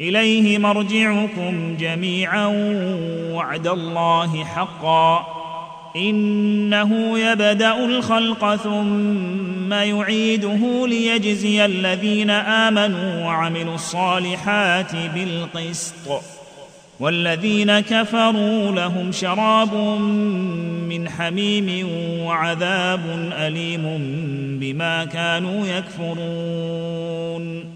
إليه مرجعكم جميعا وعد الله حقا. إنه يبدأ الخلق ثم يعيده ليجزي الذين آمنوا وعملوا الصالحات بالقسط. والذين كفروا لهم شراب من حميم وعذاب أليم بما كانوا يكفرون.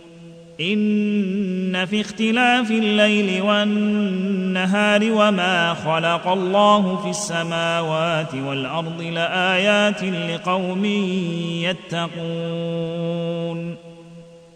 إن في اختلاف الليل والنهار وما خلق الله في السماوات والأرض لآيات لقوم يتقون.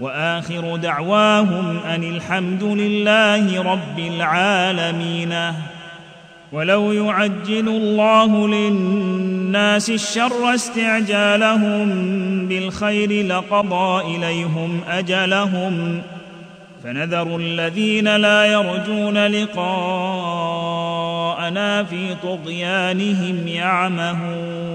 وآخر دعواهم أن الحمد لله رب العالمين. ولو يعجل الله للناس الشر استعجالهم بالخير لقضى إليهم أجلهم. فنذر الذين لا يرجون لقاءنا في طغيانهم يعمهون.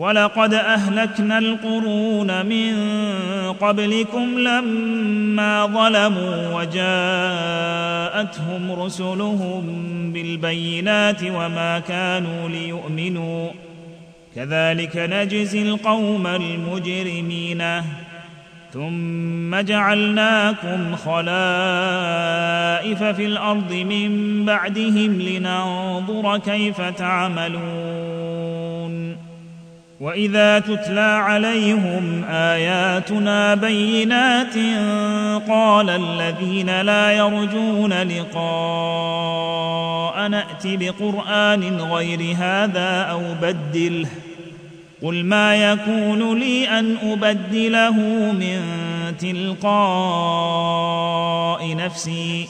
ولقد أهلكنا القرون من قبلكم لما ظلموا وجاءتهم رسلهم بالبينات وما كانوا ليؤمنوا. كذلك نجزي القوم المجرمين. ثم جعلناكم خلائف في الأرض من بعدهم لننظر كيف تعملون. واذا تتلى عليهم اياتنا بينات قال الذين لا يرجون لقاء نات بقران غير هذا أو بدله قل ما يكون لي ان ابدله من تلقاء نفسي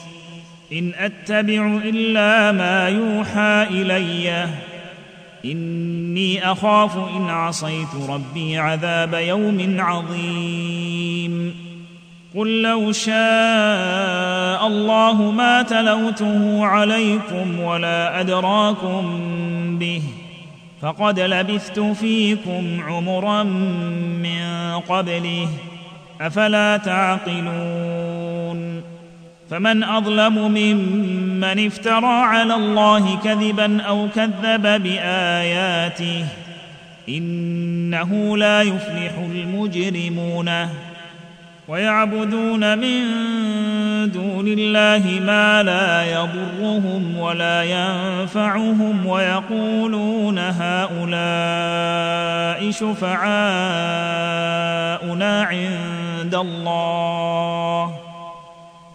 ان اتبع الا ما يوحى الي إني أخاف إن عصيت ربي عذاب يوم عظيم. قل لو شاء الله ما تلوته عليكم ولا أدراكم به فقد لبثت فيكم عمرا من قبله أفلا تعقلون؟ فمن أظلم ممن افترى على الله كذبا أو كذب بآياته إنه لا يفلح المجرمون ويعبدون من دون الله ما لا يضرهم ولا ينفعهم ويقولون هؤلاء شفعاؤنا عند الله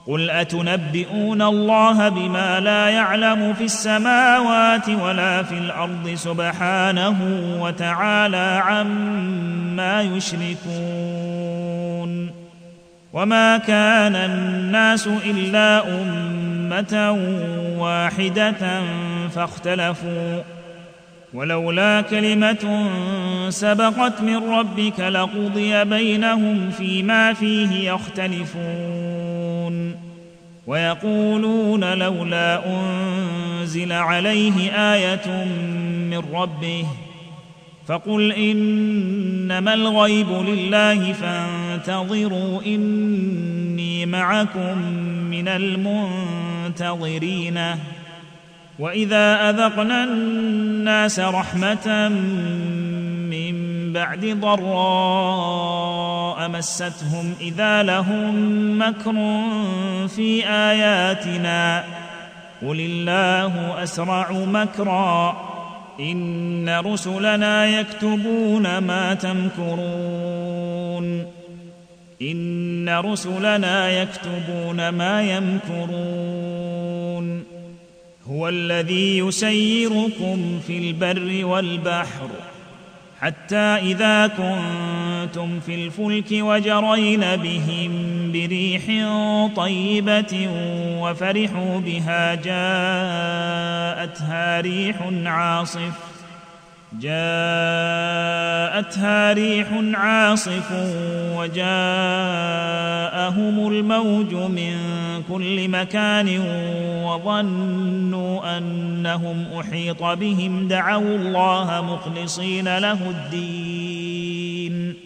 قل اتنبئون الله بما لا يعلم في السماوات ولا في الأرض سبحانه وتعالى عما يشركون وما كان الناس الا امه واحدة فاختلفوا ولولا كلمه سبقت من ربك لقضي بينهم فيما فيه يختلفون ويقولون لولا أنزل عليه آية من ربه فقل إنما الغيب لله فانتظروا إني معكم من المنتظرين وإذا أذقنا الناس رحمة من بعد ضراء مستهم إذا لهم مكر في آياتنا. قل الله أسرع مكرا. إن رسلنا يكتبون ما تمكرون. إن رسلنا يكتبون ما يمكرون. هو الذي يسيركم في البر والبحر. حتى إذا كنتم في الفلك وجرين بهم بريح طيبة وفرحوا بها جاءتها ريح عاصف جاءتها ريح عاصف وجاءهم الموج من كل مكان وظنوا أنهم أحيط بهم. دعوا الله مخلصين له الدين.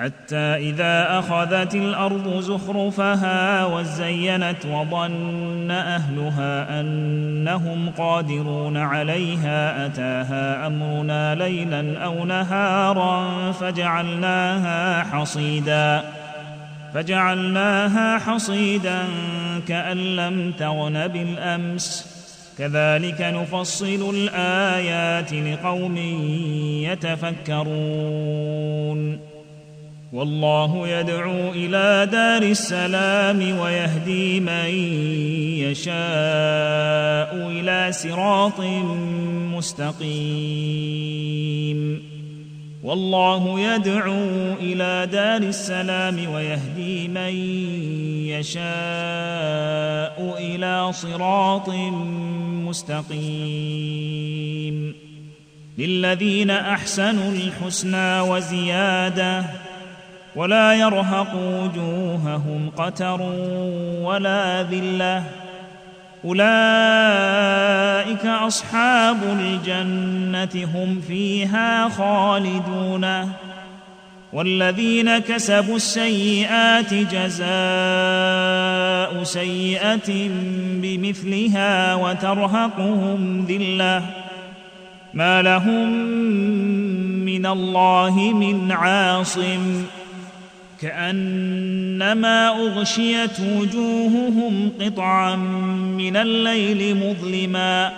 حتى إذا أخذت الأرض زخرفها وزينت وظن أهلها أنهم قادرون عليها أتاها أمرنا ليلا أو نهارا فجعلناها حصيدا فجعلناها حصيدا كأن لم تغن بالأمس. كذلك نفصل الآيات لقوم يتفكرون. والله يدعو إلى دار السلام ويهدي من يشاء إلى صراط مستقيم. والله يدعو إلى دار السلام ويهدي من يشاء إلى صراط مستقيم. للذين أحسنوا الحسنى وزيادة ولا يرهق وجوههم قتر ولا ذلة. أولئك أصحاب الجنة هم فيها خالدون. والذين كسبوا السيئات جزاء سيئة بمثلها وترهقهم ذلة. ما لهم من الله من عاصم. كأنما أغشيت وجوههم قطعا من الليل مظلما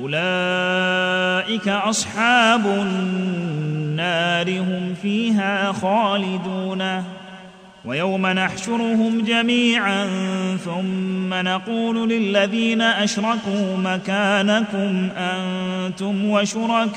أولئك أصحاب النار هم فيها خالدون ويوم نحشرهم جميعا ثم نقول للذين أشركوا مكانكم أنتم وشركاؤكم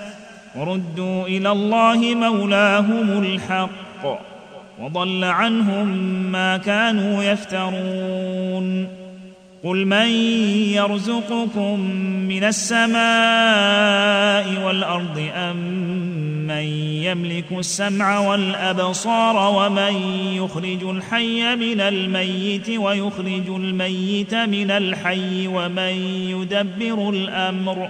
وردوا إلى الله مولاهم الحق وضل عنهم ما كانوا يفترون. قل من يرزقكم من السماء والأرض أم من يملك السمع والأبصار ومن يخرج الحي من الميت ويخرج الميت من الحي ومن يدبر الأمر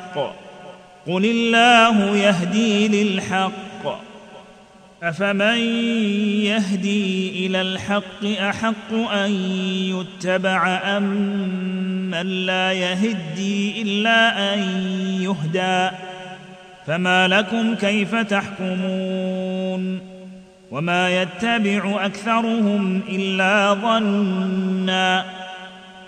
قل الله يهدي للحق. افمن يهدي إلى الحق احق ان يتبع ام من لا يهدي الا ان يهدى. فما لكم كيف تحكمون؟ وما يتبع اكثرهم الا ظنّا.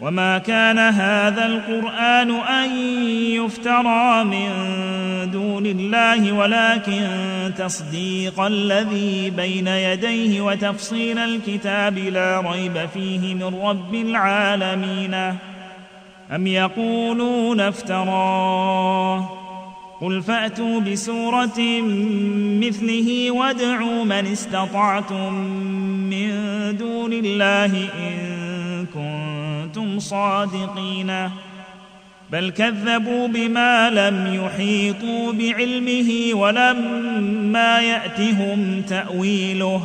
وما كان هذا القران ان يفترى من دون الله ولكن تصديق الذي بين يديه وتفصيل الكتاب لا ريب فيه من رب العالمين ام يقولون افتراه قل فاتوا بسوره مثله وادعوا من استطعتم من دون الله ان كنتم صادقين. بل كذبوا بما لم يحيطوا بعلمه ولما يأتهم تأويله.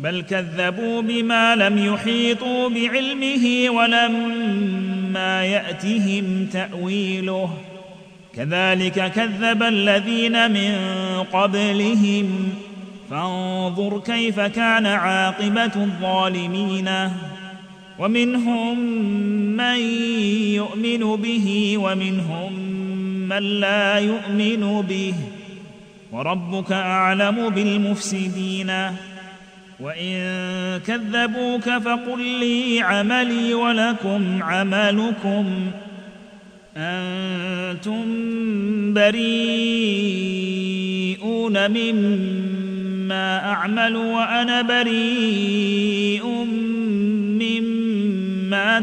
بل كذبوا بما لم يحيطوا بعلمه ولما يأتهم تأويله. كذلك كذب الذين من قبلهم. فانظر كيف كان عاقبة الظالمين. ومنهم من يؤمن به ومنهم من لا يؤمن به. وربك أعلم بالمفسدين. وإن كذبوك فقل لي عملي ولكم عملكم. أنتم بريئون مما أعمل وأنا بريء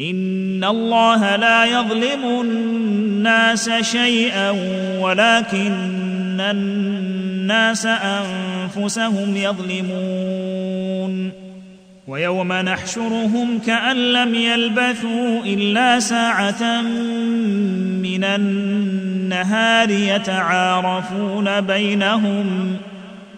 إن الله لا يظلم الناس شيئا ولكن الناس أنفسهم يظلمون. ويوم نحشرهم كأن لم يلبثوا إلا ساعة من النهار يتعارفون بينهم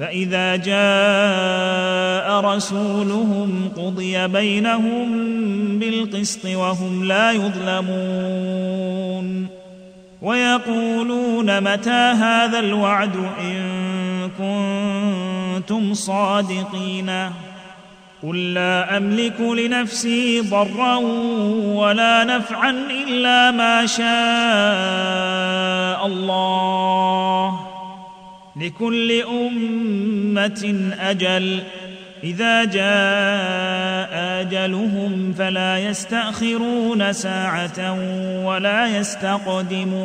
فإذا جاء رسولهم قضي بينهم بالقسط وهم لا يظلمون ويقولون متى هذا الوعد إن كنتم صادقين قل لا أملك لنفسي ضرا ولا نفعا إلا ما شاء الله لكل أمة أجل. إذا جاء أجلهم فلا يستأخرون ساعة ولا يستقدمون.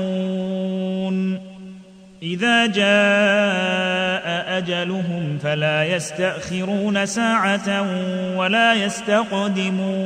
إذا جاء أجلهم فلا يستأخرون ساعة ولا يستقدمون.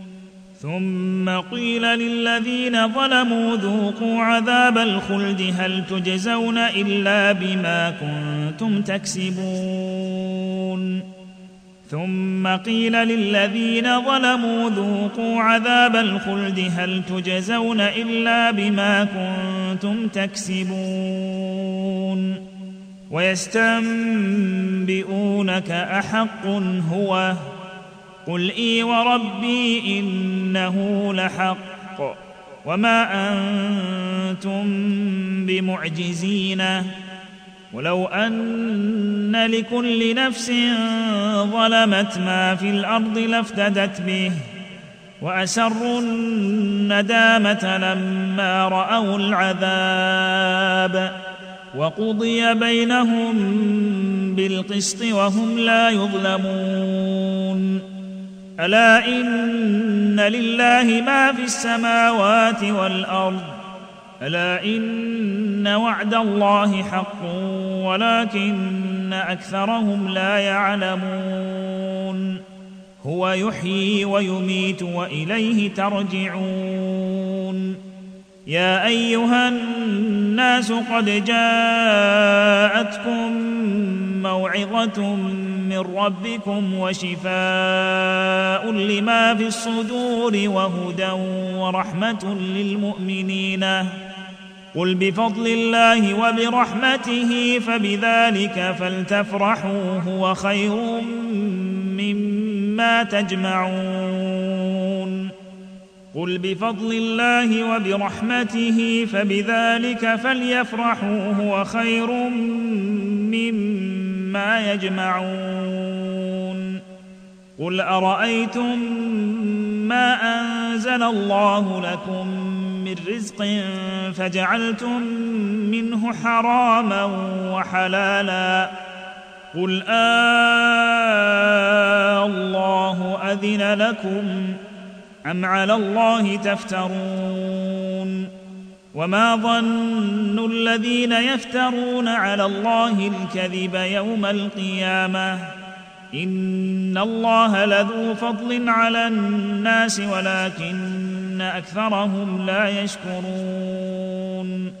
ثم قيل للذين ظلموا ذوقوا عذاب الخلد هل تجزون إلا بما كنتم تكسبون؟ ثم قيل للذين ظلموا ذوقوا عذاب الخلد هل تجزون إلا بما كنتم تكسبون؟ ويستنبئونك أحق هو قل إي وربي إنه لحق وما أنتم بمعجزين. ولو أن لكل نفس ظلمت ما في الأرض لافتدت به وأسروا الندامة لما رأوا العذاب وقضي بينهم بالقسط وهم لا يظلمون. ألا إن لله ما في السماوات والأرض؟ ألا إن وعد الله حق ولكن أكثرهم لا يعلمون. هو يحيي ويميت وإليه ترجعون. يا أيها الناس قد جاءتكم موعظة من ربكم وشفاء لما في الصدور وهدى ورحمة للمؤمنين. قل بفضل الله وبرحمته فبذلك فلتفرحوا هو خير مما تجمعون. قل بفضل الله وبرحمته فبذلك فليفرحوا هو خير مما يجمعون. قل أرأيتم ما أنزل الله لكم من رزق فجعلتم منه حراما وحلالا؟ قل آه الله أذن لكم أم على الله تفترون وما ظن الذين يفترون على الله الكذب يوم القيامة إن الله لذو فضل على الناس ولكن أكثرهم لا يشكرون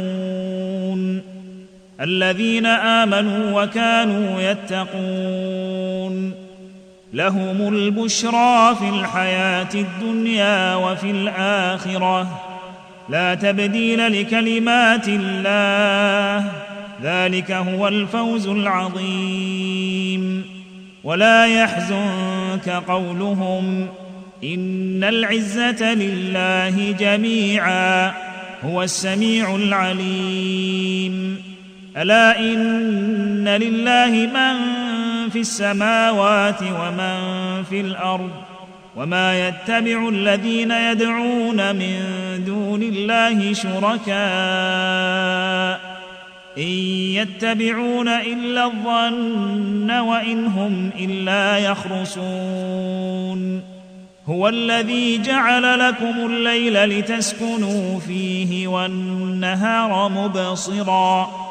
الذين آمنوا وكانوا يتقون. لهم البشرى في الحياة الدنيا وفي الآخرة. لا تبديل لكلمات الله. ذلك هو الفوز العظيم. ولا يحزنك قولهم. إن العزة لله جميعا. هو السميع العليم. ألا إن لله من في السماوات ومن في الأرض وما يتبع الذين يدعون من دون الله شركاء إن يتبعون إلا الظن وإن هم إلا يخرصون هو الذي جعل لكم الليل لتسكنوا فيه والنهار مبصرا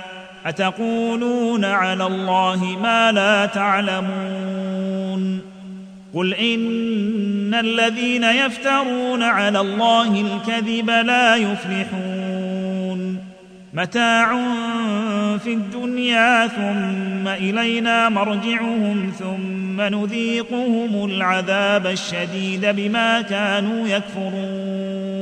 أتقولون على الله ما لا تعلمون قل إن الذين يفترون على الله الكذب لا يفلحون متاع في الدنيا ثم إلينا مرجعهم ثم نذيقهم العذاب الشديد بما كانوا يكفرون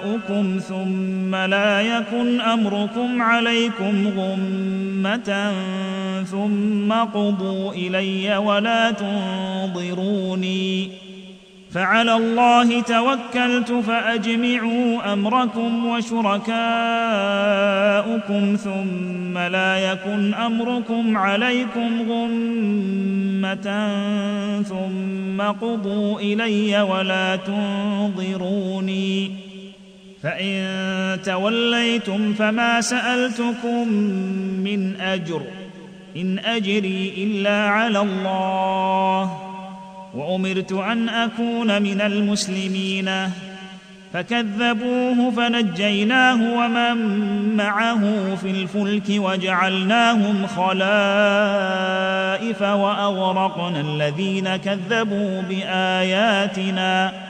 وشركاءكم ثم لا يكن أمركم عليكم غمة ثم قضوا إلي ولا تنظروني فعلى الله توكلت فأجمعوا أمركم وشركاءكم ثم لا يكن أمركم عليكم غمة ثم قضوا إلي ولا تنظروني فإن توليتم فما سألتكم من أجر إن أجري إلا على الله وأمرت أن أكون من المسلمين فكذبوه فنجيناه ومن معه في الفلك وجعلناهم خلائف وأغرقنا الذين كذبوا بآياتنا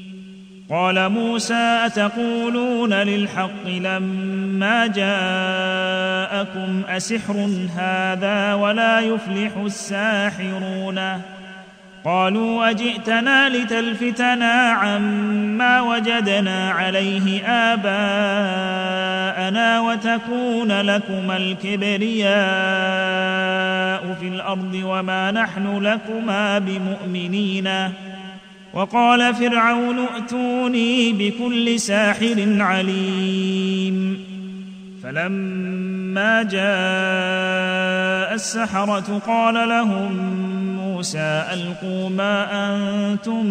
قال موسى أتقولون للحق لما جاءكم أسحر هذا ولا يفلح الساحرون قالوا أجئتنا لتلفتنا عما وجدنا عليه آباءنا وتكون لكما الكبرياء في الأرض وما نحن لكما بمؤمنين وقال فرعون ائتوني بكل ساحر عليم. فلما جاء السحرة قال لهم موسى ألقوا ما أنتم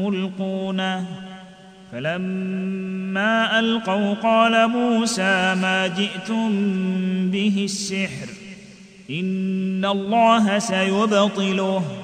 ملقونه. فلما ألقوا قال موسى ما جئتم به السحر. إن الله سيبطله.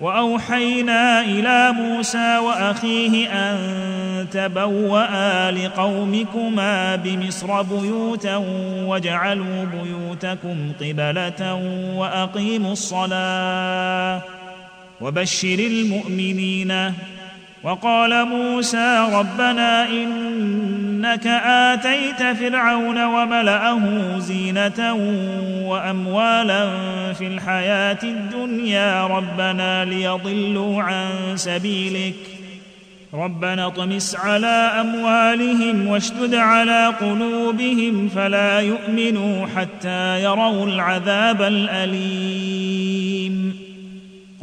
وأوحينا إلى موسى وأخيه أن تبوأ لقومكما بمصر بيوتا واجعلوا بيوتكم قبلة وأقيموا الصلاة وبشر المؤمنين. وقال موسى ربنا إنك آتيت فرعون وملأه زينة وأموالا في الحياة الدنيا ربنا ليضلوا عن سبيلك. ربنا اطمس على أموالهم واشدد على قلوبهم فلا يؤمنوا حتى يروا العذاب الأليم.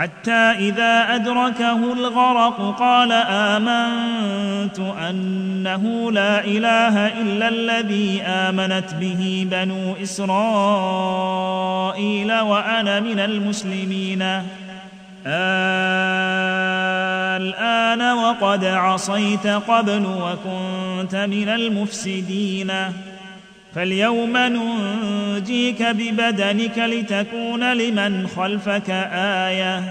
حتى إذا أدركه الغرق قال آمنت أنه لا إله إلا الذي آمنت به بنو إسرائيل وأنا من المسلمين. الآن وقد عصيت قبل وكنت من المفسدين. فاليوم ننجيك ببدنك لتكون لمن خلفك آية.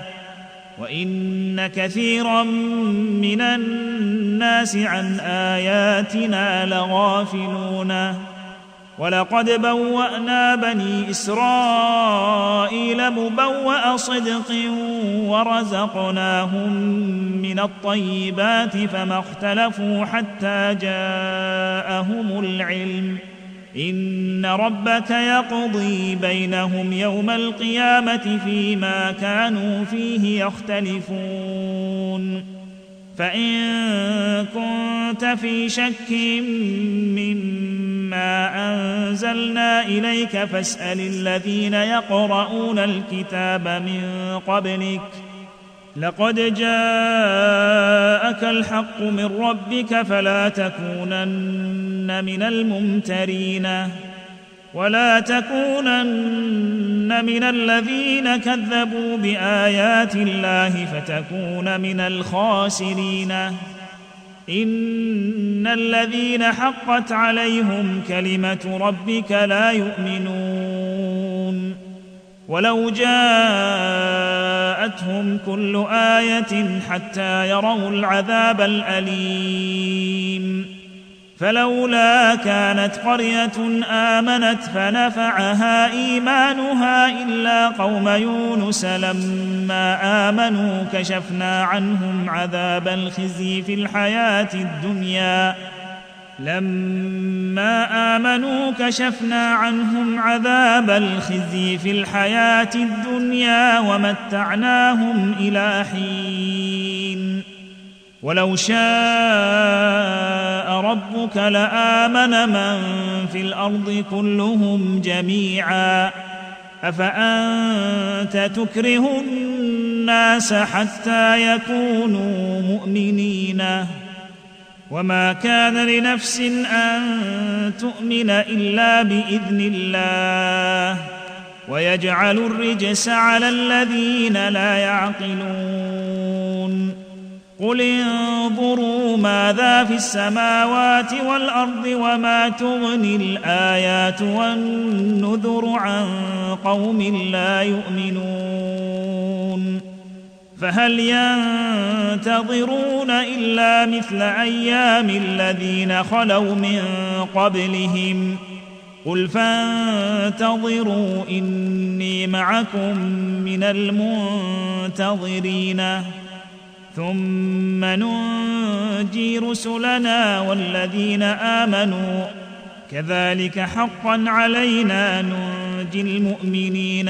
وإن كثيرا من الناس عن آياتنا لغافلون. ولقد بوأنا بني إسرائيل مبوأ صدق ورزقناهم من الطيبات فما اختلفوا حتى جاءهم العلم. إن ربك يقضي بينهم يوم القيامة فيما كانوا فيه يختلفون. فإن كنت في شك مما أنزلنا إليك فاسأل الذين يقرؤون الكتاب من قبلك لقد جاءك الحق من ربك فلا تكونن من الممترين ولا تكونن من الذين كذبوا بآيات الله فتكون من الخاسرين. إن الذين حقت عليهم كلمة ربك لا يؤمنون. ولو جاءتهم كل آية حتى يروا العذاب الأليم. فلولا كانت قرية آمنت فنفعها إيمانها إلا قوم يونس لما آمنوا كشفنا عنهم عذاب الخزي في الحياة الدنيا. لما آمنوا كشفنا عنهم عذاب الخزي في الحياة الدنيا ومتعناهم إلى حين. ولو شاء ربك لآمن من في الأرض كلهم جميعا. أفأنت تكره الناس حتى يكونوا مؤمنين؟ وما كان لنفس أن تؤمن إلا بإذن الله. ويجعل الرجس على الذين لا يعقلون. قل انظروا ماذا في السماوات والأرض وما تغني الآيات والنذر عن قوم لا يؤمنون. فهل ينتظرون إلا مثل أيام الذين خلوا من قبلهم قل فانتظروا إني معكم من المنتظرين ثم ننجي رسلنا والذين آمنوا كذلك حقا علينا ننجي المؤمنين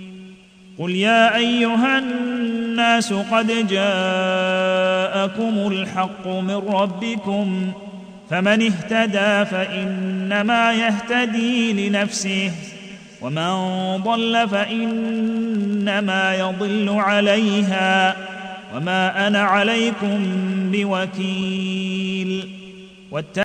قل يا ايها الناس قد جاءكم الحق من ربكم فمن اهتدى فانما يهتدي لنفسه ومن ضل فانما يضل عليها وما أنا عليكم بوكيل